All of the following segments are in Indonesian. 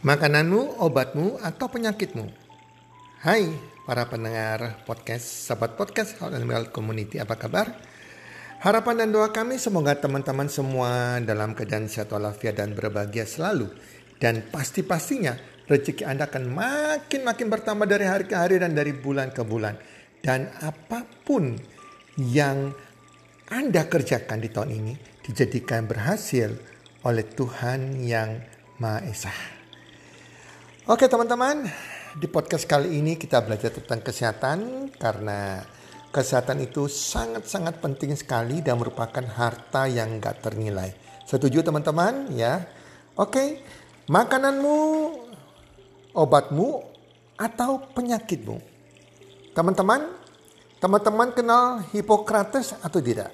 Makananmu, obatmu, atau penyakitmu. Hai para pendengar podcast, sahabat podcast Health and Well Community, apa kabar? Harapan dan doa kami semoga teman-teman semua dalam keadaan sehat walafiat dan berbahagia selalu. Dan pasti-pastinya rezeki Anda akan makin-makin bertambah dari hari ke hari dan dari bulan ke bulan. Dan apa pun yang Anda kerjakan di tahun ini dijadikan berhasil oleh Tuhan yang Maha Esa. Oke teman-teman, di podcast kali ini kita belajar tentang kesehatan karena kesehatan itu sangat-sangat penting sekali dan merupakan harta yang gak ternilai. Setuju teman-teman ya? Oke, makananmu, obatmu, atau penyakitmu. Teman-teman, teman-teman kenal Hippocrates atau tidak?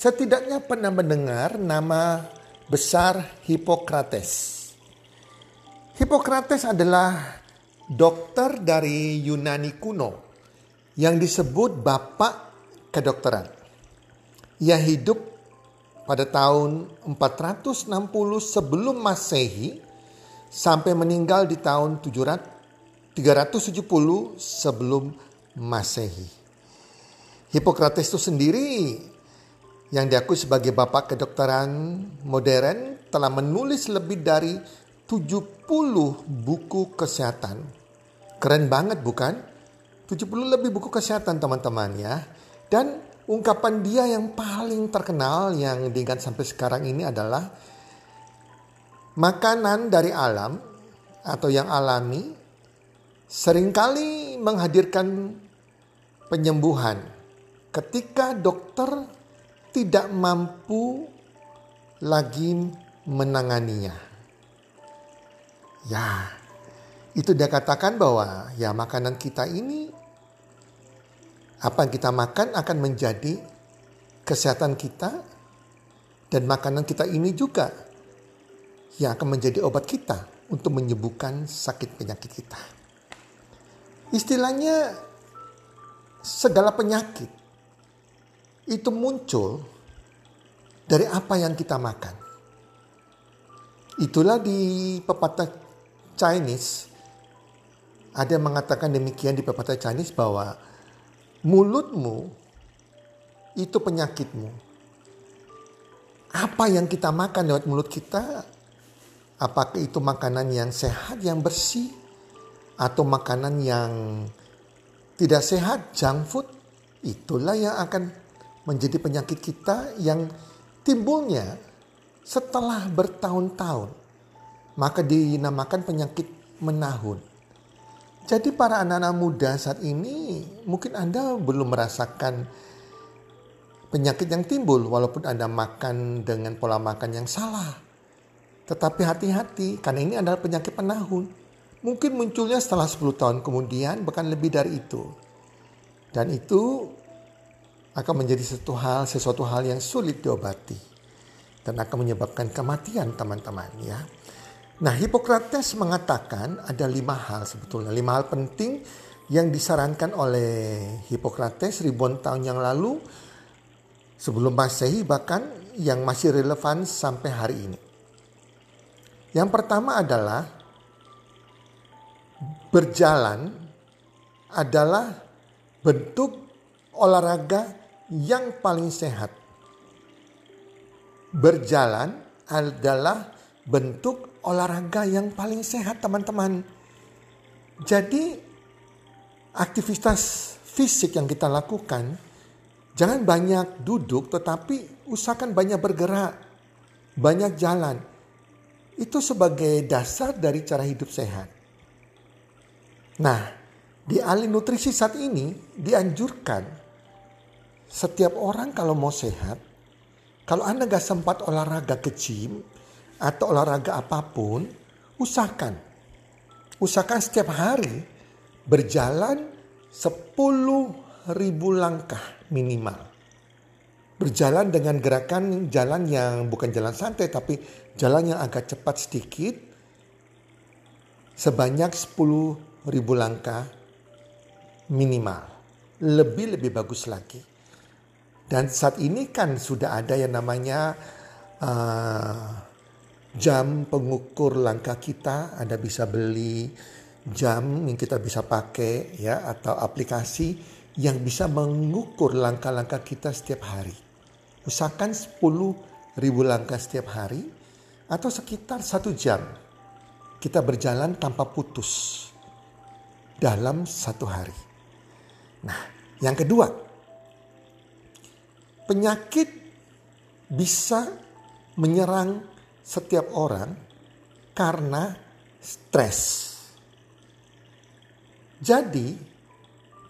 Setidaknya pernah mendengar nama besar Hippocrates. Hippocrates adalah dokter dari Yunani kuno yang disebut bapak kedokteran. Ia hidup pada tahun 460 sebelum Masehi sampai meninggal di tahun 370 sebelum Masehi. Hippocrates itu sendiri yang diakui sebagai bapak kedokteran modern telah menulis lebih dari 70 buku kesehatan. Keren banget bukan? 70 lebih buku kesehatan teman-teman ya. Dan ungkapan dia yang paling terkenal yang diingat sampai sekarang ini adalah makanan dari alam atau yang alami sering kali menghadirkan penyembuhan ketika dokter tidak mampu lagi menanganinya. Ya, itu dia katakan bahwa ya makanan kita ini apa yang kita makan akan menjadi kesehatan kita dan makanan kita ini juga yang akan menjadi obat kita untuk menyembuhkan sakit penyakit kita. Istilahnya segala penyakit itu muncul dari apa yang kita makan. Itulah di pepatah Chinese ada yang mengatakan demikian di pepatah Chinese bahwa mulutmu itu penyakitmu. Apa yang kita makan lewat mulut kita, apakah itu makanan yang sehat, yang bersih, atau makanan yang tidak sehat, junk food, itulah yang akan menjadi penyakit kita yang timbulnya setelah bertahun-tahun maka dinamakan penyakit menahun. Jadi para anak-anak muda saat ini mungkin Anda belum merasakan penyakit yang timbul walaupun Anda makan dengan pola makan yang salah. Tetapi hati-hati karena ini adalah penyakit penahun. Mungkin munculnya setelah 10 tahun kemudian bahkan lebih dari itu. Dan itu akan menjadi sesuatu hal, sesuatu hal yang sulit diobati. Dan akan menyebabkan kematian teman-teman ya. Nah, Hippocrates mengatakan ada lima hal sebetulnya, lima hal penting yang disarankan oleh Hippocrates ribuan tahun yang lalu sebelum Masehi bahkan yang masih relevan sampai hari ini. Yang pertama adalah berjalan adalah bentuk olahraga yang paling sehat. Berjalan adalah bentuk olahraga yang paling sehat teman-teman. Jadi aktivitas fisik yang kita lakukan jangan banyak duduk tetapi usahakan banyak bergerak, banyak jalan. Itu sebagai dasar dari cara hidup sehat. Nah, di ahli nutrisi saat ini dianjurkan setiap orang kalau mau sehat, kalau Anda gak sempat olahraga ke gym, atau olahraga apa pun, usahakan. Usahakan setiap hari berjalan 10 ribu langkah minimal. Berjalan dengan gerakan jalan yang bukan jalan santai tapi jalan yang agak cepat sedikit. Sebanyak 10 ribu langkah minimal. Lebih-lebih bagus lagi. Dan saat ini kan sudah ada yang namanya uh, jam pengukur langkah kita, Anda bisa beli jam yang kita bisa pakai ya atau aplikasi yang bisa mengukur langkah-langkah kita setiap hari. Usahakan 10 ribu langkah setiap hari atau sekitar satu jam kita berjalan tanpa putus dalam satu hari. Nah, yang kedua, penyakit bisa menyerang setiap orang karena stres. Jadi,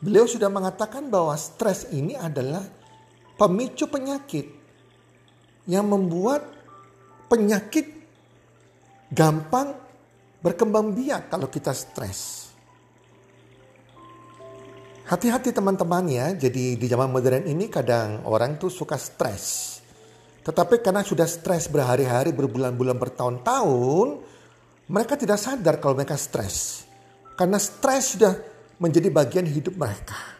beliau sudah mengatakan bahwa stres ini adalah pemicu penyakit yang membuat penyakit gampang berkembang biak kalau kita stres. Hati-hati teman-teman ya, jadi di zaman modern ini kadang orang tuh suka stres. Tetapi karena sudah stres berhari-hari, berbulan-bulan, bertahun-tahun, mereka tidak sadar kalau mereka stres. Karena stres sudah menjadi bagian hidup mereka.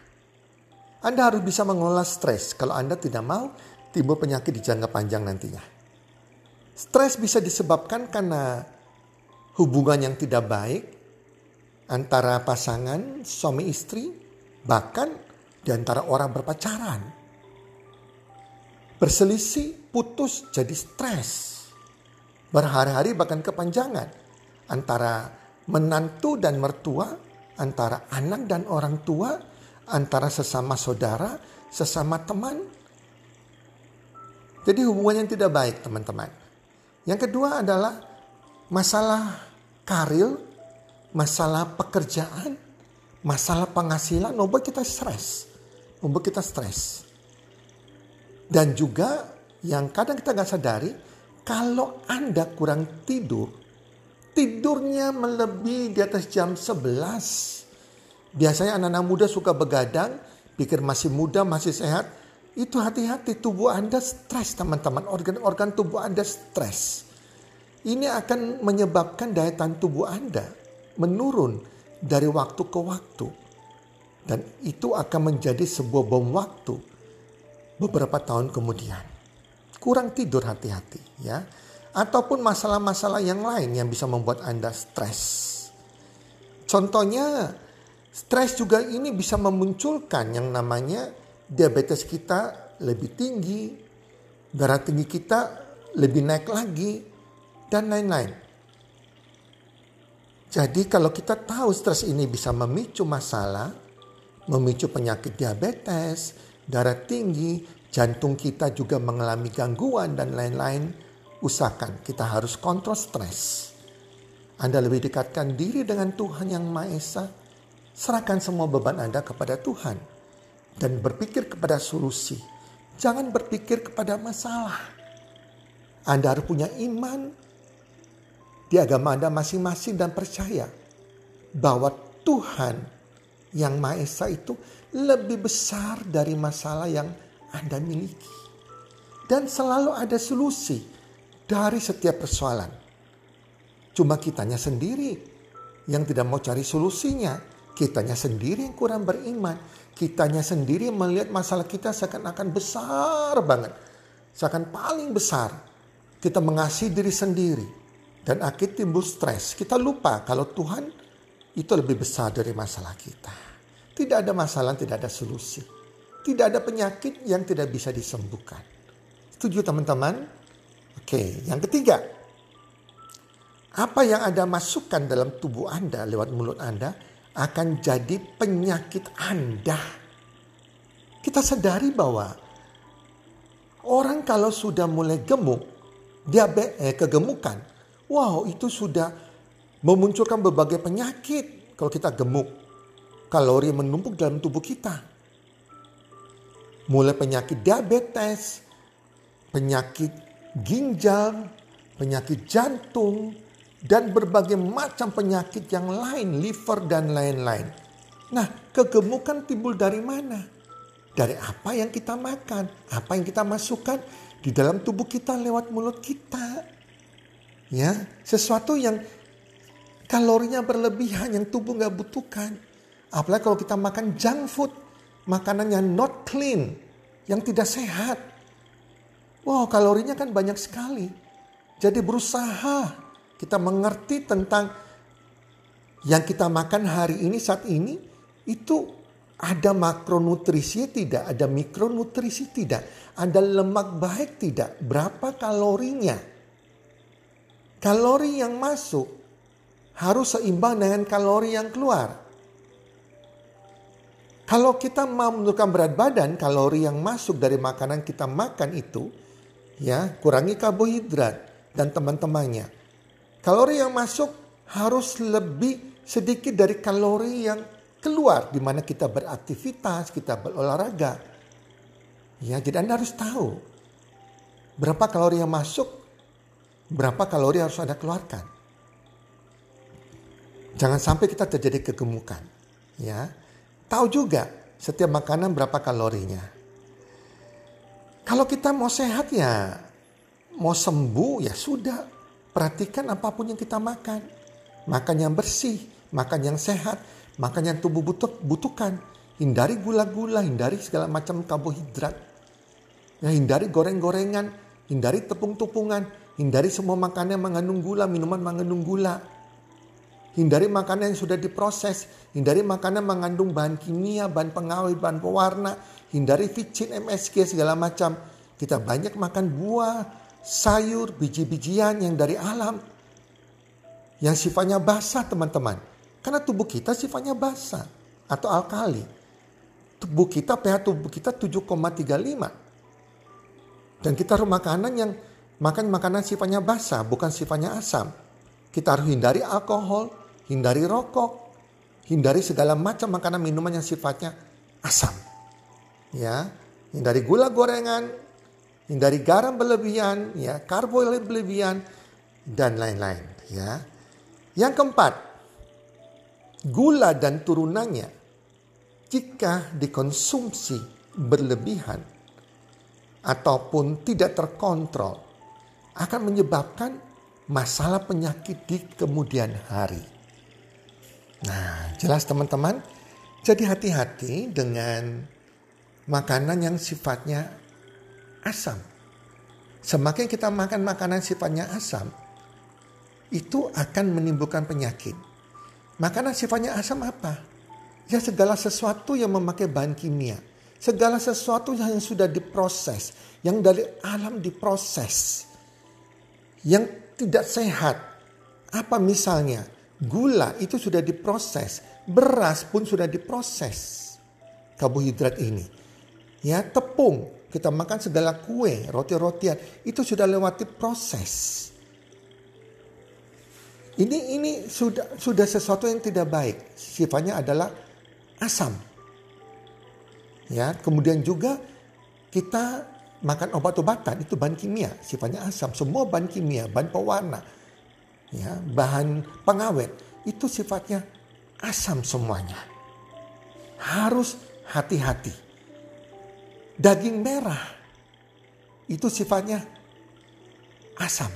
Anda harus bisa mengelola stres kalau Anda tidak mau timbul penyakit di jangka panjang nantinya. Stres bisa disebabkan karena hubungan yang tidak baik antara pasangan suami istri, bahkan di antara orang berpacaran. Berselisih, putus jadi stres. Berhari-hari bahkan kepanjangan antara menantu dan mertua, antara anak dan orang tua, antara sesama saudara, sesama teman. Jadi hubungan yang tidak baik teman-teman. Yang kedua adalah masalah karir, masalah pekerjaan, masalah penghasilan membuat kita stres. Membuat kita stres. Dan juga yang kadang kita nggak sadari, kalau Anda kurang tidur, tidurnya melebihi di atas jam 11. Biasanya anak-anak muda suka begadang, pikir masih muda, masih sehat. Itu hati-hati tubuh Anda stres teman-teman. Organ-organ tubuh Anda stres. Ini akan menyebabkan daya tahan tubuh Anda menurun dari waktu ke waktu. Dan itu akan menjadi sebuah bom waktu beberapa tahun kemudian. Kurang tidur hati-hati ya ataupun masalah-masalah yang lain yang bisa membuat Anda stres. Contohnya, stres juga ini bisa memunculkan yang namanya diabetes kita lebih tinggi, darah tinggi kita lebih naik lagi, dan lain-lain. Jadi kalau kita tahu stres ini bisa memicu masalah, memicu penyakit diabetes, darah tinggi, jantung kita juga mengalami gangguan dan lain-lain, usahakan kita harus kontrol stres. Anda lebih dekatkan diri dengan Tuhan yang Maha Esa, serahkan semua beban Anda kepada Tuhan dan berpikir kepada solusi. Jangan berpikir kepada masalah. Anda harus punya iman di agama Anda masing-masing dan percaya bahwa Tuhan yang Maha Esa itu lebih besar dari masalah yang Anda miliki. Dan selalu ada solusi dari setiap persoalan. Cuma kitanya sendiri yang tidak mau cari solusinya. Kitanya sendiri yang kurang beriman. Kitanya sendiri melihat masalah kita seakan-akan besar banget. Seakan paling besar. Kita mengasihi diri sendiri. Dan akhirnya timbul stres. Kita lupa kalau Tuhan itu lebih besar dari masalah kita. Tidak ada masalah, tidak ada solusi. Tidak ada penyakit yang tidak bisa disembuhkan. Setuju teman-teman? Oke, yang ketiga. Apa yang Anda masukkan dalam tubuh Anda lewat mulut Anda akan jadi penyakit Anda. Kita sadari bahwa orang kalau sudah mulai gemuk, diabetes, eh, kegemukan, wow itu sudah memunculkan berbagai penyakit kalau kita gemuk. Kalori menumpuk dalam tubuh kita. Mulai penyakit diabetes, penyakit ginjal, penyakit jantung, dan berbagai macam penyakit yang lain, liver dan lain-lain. Nah, kegemukan timbul dari mana? Dari apa yang kita makan, apa yang kita masukkan di dalam tubuh kita lewat mulut kita. Ya, sesuatu yang kalorinya berlebihan yang tubuh nggak butuhkan. Apalagi kalau kita makan junk food, makanan yang not clean, yang tidak sehat Wow kalorinya kan banyak sekali. Jadi berusaha kita mengerti tentang yang kita makan hari ini saat ini itu ada makronutrisi tidak, ada mikronutrisi tidak, ada lemak baik tidak, berapa kalorinya. Kalori yang masuk harus seimbang dengan kalori yang keluar. Kalau kita mau menurunkan berat badan, kalori yang masuk dari makanan kita makan itu, ya kurangi karbohidrat dan teman-temannya. Kalori yang masuk harus lebih sedikit dari kalori yang keluar di mana kita beraktivitas, kita berolahraga. Ya, jadi Anda harus tahu berapa kalori yang masuk, berapa kalori harus Anda keluarkan. Jangan sampai kita terjadi kegemukan. Ya, tahu juga setiap makanan berapa kalorinya. Kalau kita mau sehat ya, mau sembuh ya sudah. Perhatikan apa pun yang kita makan. Makan yang bersih, makan yang sehat, makan yang tubuh butuh, butuhkan. Hindari gula-gula, hindari segala macam karbohidrat. Ya, hindari goreng-gorengan, hindari tepung-tepungan, hindari semua makanan yang mengandung gula, minuman mengandung gula. Hindari makanan yang sudah diproses, hindari makanan mengandung bahan kimia, bahan pengawet, bahan pewarna, hindari vicin, MSG segala macam. Kita banyak makan buah, sayur, biji-bijian yang dari alam. Yang sifatnya basah teman-teman karena tubuh kita sifatnya basah atau alkali. Tubuh kita pH tubuh kita 7,35. Dan kita harus makanan yang makan makanan sifatnya basah bukan sifatnya asam. Kita harus hindari alkohol, hindari rokok, hindari segala macam makanan minuman yang sifatnya asam. Ya, hindari gula gorengan, hindari garam berlebihan, ya, karbohidrat berlebihan dan lain-lain, ya. Yang keempat, gula dan turunannya jika dikonsumsi berlebihan ataupun tidak terkontrol akan menyebabkan masalah penyakit di kemudian hari. Nah, jelas teman-teman, jadi hati-hati dengan makanan yang sifatnya asam. Semakin kita makan makanan sifatnya asam, itu akan menimbulkan penyakit. Makanan sifatnya asam apa? Ya segala sesuatu yang memakai bahan kimia. Segala sesuatu yang sudah diproses. Yang dari alam diproses. Yang tidak sehat. Apa misalnya? Gula itu sudah diproses. Beras pun sudah diproses. Karbohidrat ini. Ya tepung. Kita makan segala kue, roti-rotian. Itu sudah lewati proses ini ini sudah sudah sesuatu yang tidak baik. Sifatnya adalah asam. Ya, kemudian juga kita makan obat-obatan itu bahan kimia, sifatnya asam. Semua bahan kimia, bahan pewarna, ya, bahan pengawet itu sifatnya asam semuanya. Harus hati-hati. Daging merah itu sifatnya asam.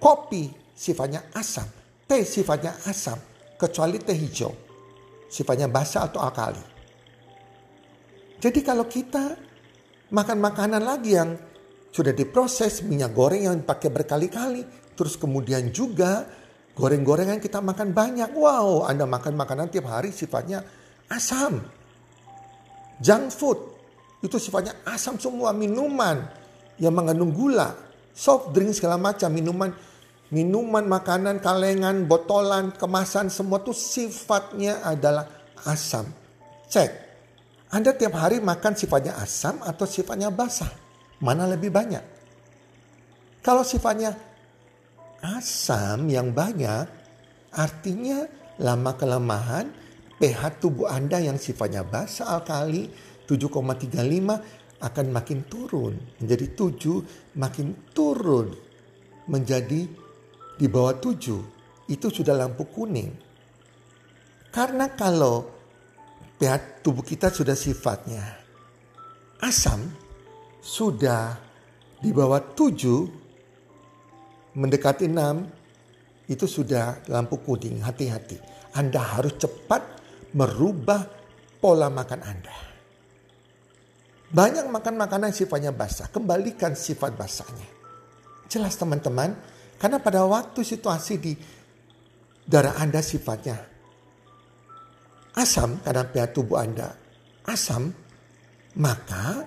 Kopi sifatnya asam. Teh sifatnya asam. Kecuali teh hijau. Sifatnya basah atau alkali. Jadi kalau kita makan makanan lagi yang sudah diproses, minyak goreng yang pakai berkali-kali. Terus kemudian juga goreng-gorengan kita makan banyak. Wow, Anda makan makanan tiap hari sifatnya asam. Junk food itu sifatnya asam semua. Minuman yang mengandung gula, soft drink segala macam, minuman minuman, makanan, kalengan, botolan, kemasan, semua itu sifatnya adalah asam. Cek, Anda tiap hari makan sifatnya asam atau sifatnya basah? Mana lebih banyak? Kalau sifatnya asam yang banyak, artinya lama kelemahan pH tubuh Anda yang sifatnya basah alkali 7,35 akan makin turun. Menjadi 7 makin turun menjadi di bawah tujuh itu sudah lampu kuning. Karena kalau pH tubuh kita sudah sifatnya asam, sudah di bawah tujuh, mendekati enam, itu sudah lampu kuning. Hati-hati. Anda harus cepat merubah pola makan Anda. Banyak makan makanan sifatnya basah, kembalikan sifat basahnya. Jelas teman-teman, karena pada waktu situasi di darah Anda sifatnya asam karena pH tubuh Anda asam, maka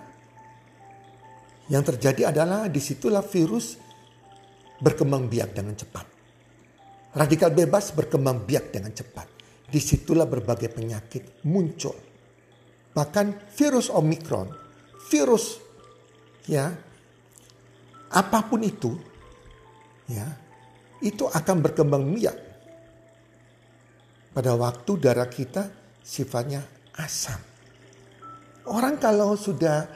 yang terjadi adalah di situlah virus berkembang biak dengan cepat. Radikal bebas berkembang biak dengan cepat. Di situlah berbagai penyakit muncul. Bahkan virus Omikron, virus ya apa pun itu ya itu akan berkembang biak pada waktu darah kita sifatnya asam. Orang kalau sudah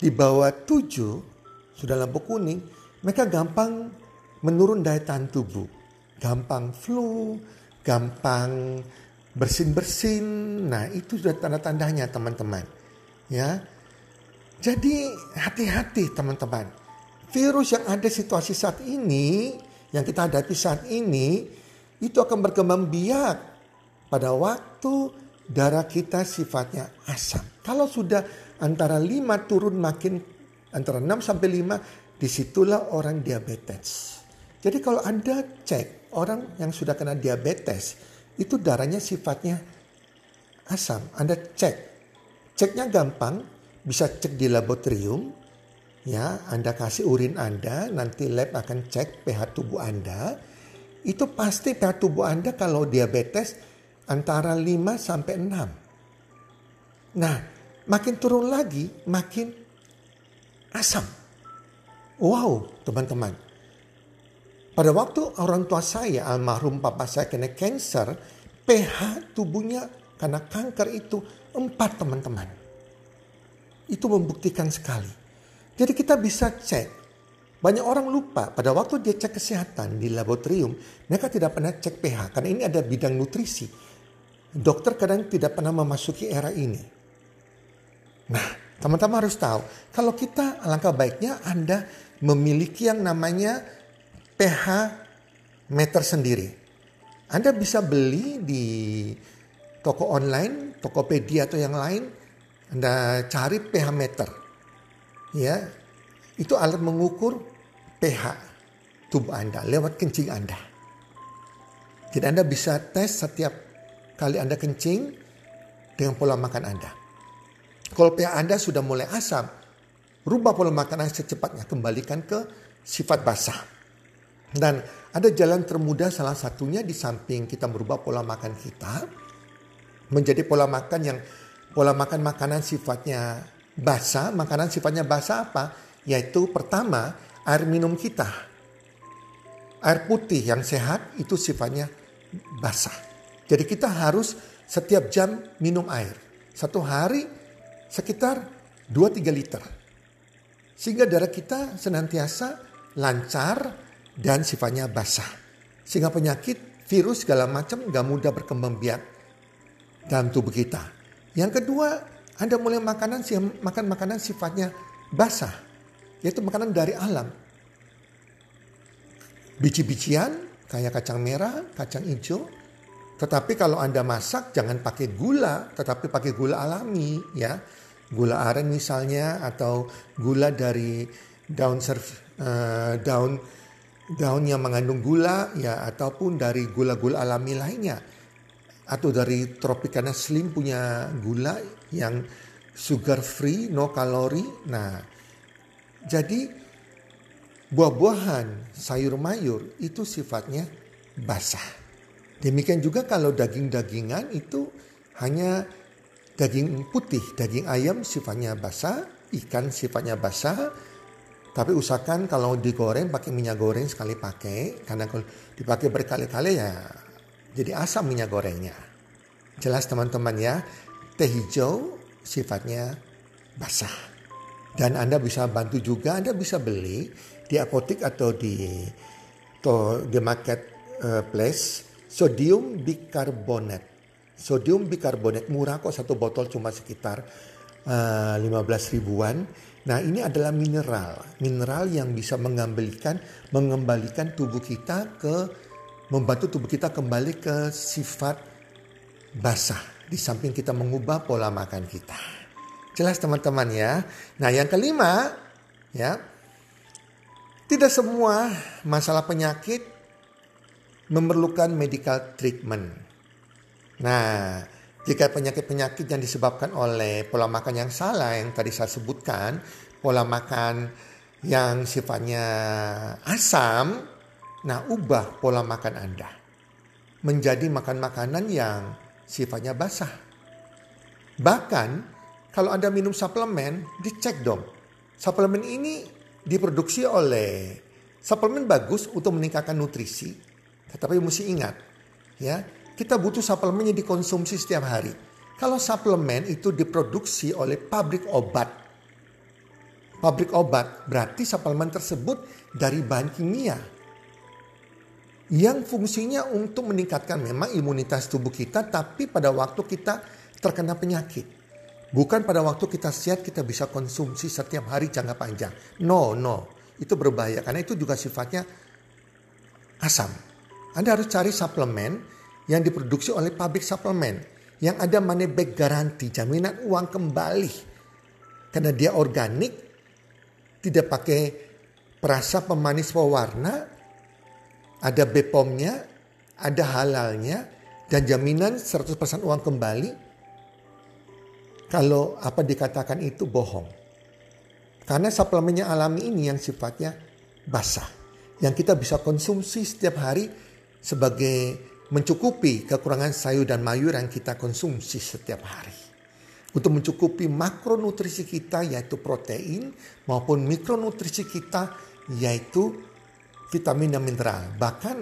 di bawah tujuh, sudah lampu kuning, mereka gampang menurun daya tahan tubuh. Gampang flu, gampang bersin-bersin. Nah itu sudah tanda-tandanya teman-teman. Ya, Jadi hati-hati teman-teman. Virus yang ada situasi saat ini, yang kita hadapi saat ini, itu akan berkembang biak pada waktu darah kita sifatnya asam. Kalau sudah antara 5 turun makin antara 6 sampai 5 di situlah orang diabetes. Jadi kalau Anda cek orang yang sudah kena diabetes itu darahnya sifatnya asam. Anda cek. Ceknya gampang, bisa cek di laboratorium. Ya, Anda kasih urin Anda, nanti lab akan cek pH tubuh Anda. Itu pasti pH tubuh Anda kalau diabetes antara 5 sampai 6. Nah, makin turun lagi makin asam. Wow, teman-teman. Pada waktu orang tua saya, almarhum papa saya kena cancer, pH tubuhnya karena kanker itu empat teman-teman. Itu membuktikan sekali. Jadi kita bisa cek. Banyak orang lupa pada waktu dia cek kesehatan di laboratorium, mereka tidak pernah cek pH karena ini ada bidang nutrisi. Dokter kadang tidak pernah memasuki era ini. Nah, teman-teman harus tahu, kalau kita alangkah baiknya Anda memiliki yang namanya pH meter sendiri. Anda bisa beli di toko online, Tokopedia atau yang lain, Anda cari pH meter. Ya, itu alat mengukur pH tubuh Anda lewat kencing Anda. Jadi Anda bisa tes setiap kali Anda kencing dengan pola makan Anda. Kalau pH Anda sudah mulai asam, rubah pola makan Anda secepatnya, kembalikan ke sifat basah. Dan ada jalan termudah salah satunya di samping kita merubah pola makan kita menjadi pola makan yang pola makan makanan sifatnya basah, makanan sifatnya basah apa? Yaitu pertama air minum kita. Air putih yang sehat itu sifatnya basah. Jadi kita harus setiap jam minum air. Satu hari sekitar 2-3 liter. Sehingga darah kita senantiasa lancar dan sifatnya basah. Sehingga penyakit, virus segala macam gak mudah berkembang biak dalam tubuh kita. Yang kedua, Anda mulai makanan makan makanan sifatnya basah, yaitu makanan dari alam. Biji-bijian kayak kacang merah, kacang hijau, tetapi kalau Anda masak jangan pakai gula, tetapi pakai gula alami ya. Gula aren misalnya atau gula dari daun serv, uh, daun daun yang mengandung gula ya ataupun dari gula-gula alami lainnya. Atau dari Tropicana Slim punya gula yang sugar free, no kalori. Nah, jadi buah-buahan, sayur mayur itu sifatnya basah. Demikian juga kalau daging-dagingan itu hanya daging putih, daging ayam sifatnya basah, ikan sifatnya basah. Tapi usahakan kalau digoreng pakai minyak goreng sekali pakai, karena kalau dipakai berkali-kali ya jadi asam minyak gorengnya. Jelas teman-teman ya, teh hijau sifatnya basah. Dan Anda bisa bantu juga, Anda bisa beli di apotek atau di to, di marketplace sodium bikarbonat. Sodium bikarbonat murah kok satu botol cuma sekitar uh, eh, 15 ribuan. Nah ini adalah mineral, mineral yang bisa mengembalikan, mengembalikan tubuh kita ke, membantu tubuh kita kembali ke sifat basah. Di samping kita mengubah pola makan kita. Jelas teman-teman ya. Nah yang kelima ya, Tidak semua masalah penyakit memerlukan medical treatment. Nah, jika penyakit-penyakit yang disebabkan oleh pola makan yang salah yang tadi saya sebutkan, pola makan yang sifatnya asam, nah ubah pola makan Anda menjadi makan makanan yang sifatnya basah. Bahkan kalau Anda minum suplemen, dicek dong. Suplemen ini diproduksi oleh suplemen bagus untuk meningkatkan nutrisi. Tetapi mesti ingat, ya, kita butuh suplemen yang dikonsumsi setiap hari. Kalau suplemen itu diproduksi oleh pabrik obat, pabrik obat berarti suplemen tersebut dari bahan kimia yang fungsinya untuk meningkatkan memang imunitas tubuh kita, tapi pada waktu kita terkena penyakit. Bukan pada waktu kita sehat kita bisa konsumsi setiap hari jangka panjang. No, no. Itu berbahaya karena itu juga sifatnya asam. Anda harus cari suplemen yang diproduksi oleh pabrik suplemen yang ada money back garanti, jaminan uang kembali. Karena dia organik, tidak pakai perasa pemanis pewarna, ada BPOM-nya, ada halalnya, dan jaminan 100% uang kembali. Kalau apa dikatakan itu bohong. Karena suplemennya alami ini yang sifatnya basah. Yang kita bisa konsumsi setiap hari sebagai mencukupi kekurangan sayur dan mayur yang kita konsumsi setiap hari. Untuk mencukupi makronutrisi kita yaitu protein maupun mikronutrisi kita yaitu vitamin dan mineral. Bahkan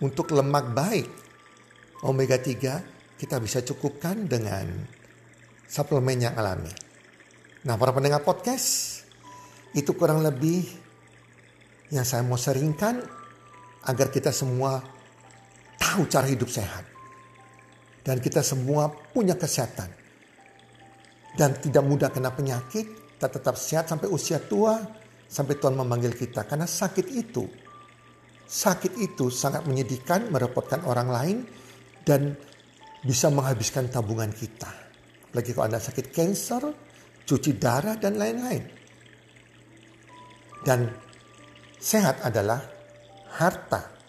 untuk lemak baik omega 3 kita bisa cukupkan dengan suplemen yang alami. Nah, para pendengar podcast, itu kurang lebih yang saya mau seringkan agar kita semua tahu cara hidup sehat. Dan kita semua punya kesehatan. Dan tidak mudah kena penyakit, kita tetap sehat sampai usia tua, sampai Tuhan memanggil kita. Karena sakit itu sakit itu sangat menyedihkan, merepotkan orang lain, dan bisa menghabiskan tabungan kita. Lagi kalau Anda sakit cancer, cuci darah, dan lain-lain. Dan sehat adalah harta.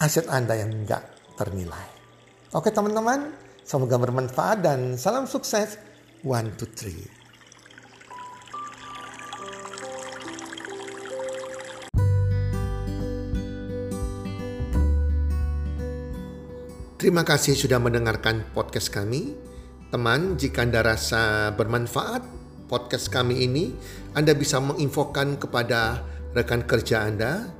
Aset Anda yang enggak ternilai. Oke teman-teman, semoga bermanfaat dan salam sukses. One, two, three. Terima kasih sudah mendengarkan podcast kami. Teman, jika Anda rasa bermanfaat podcast kami ini, Anda bisa menginfokan kepada rekan kerja Anda,